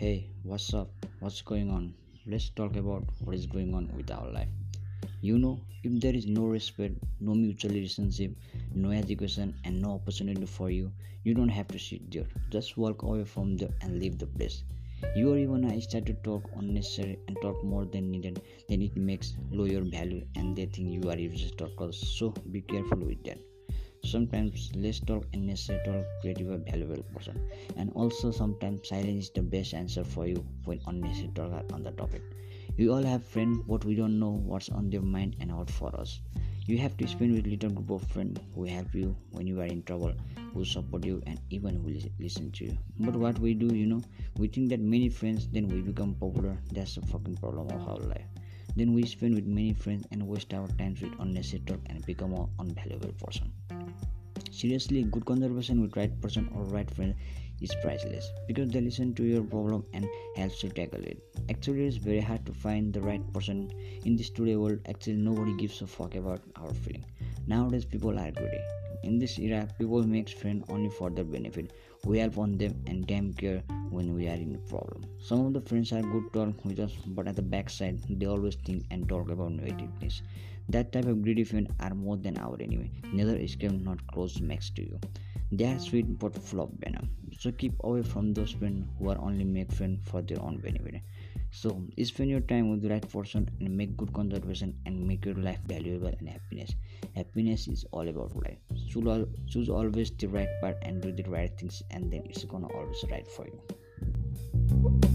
Hey, what's up? What's going on? Let's talk about what is going on with our life. You know, if there is no respect, no mutual relationship, no education, and no opportunity for you, you don't have to sit there. Just walk away from there and leave the place. You are even I start to talk unnecessary and talk more than needed, then it makes lower value and they think you are useless talkers. So be careful with that sometimes less talk and necessary talk create a valuable person. And also sometimes silence is the best answer for you when unnecessary talk on the topic. We all have friends what we don't know what's on their mind and out for us. You have to spend with little group of friends who help you when you are in trouble who support you and even who listen to you. But what we do you know we think that many friends then we become popular. That's the fucking problem of our life. Then we spend with many friends and waste our time with unnecessary talk and become an unvaluable person seriously good conversation with right person or right friend is priceless because they listen to your problem and helps you tackle it. Actually it's very hard to find the right person in this today world. Actually nobody gives a fuck about our feeling. Nowadays people are greedy in this era people make friends only for their benefit. We help on them and damn care when we are in a problem. Some of the friends are good talk with us but at the backside they always think and talk about negativeness. That type of greedy friends are more than our enemy. Neither escape not close next to you. They are sweet but full of venom so keep away from those friends who are only make friends for their own benefit. So spend your time with the right person and make good conversation and make your life valuable and happiness. Happiness is all about life choose, always the right part and do the right things and then it's gonna always right for you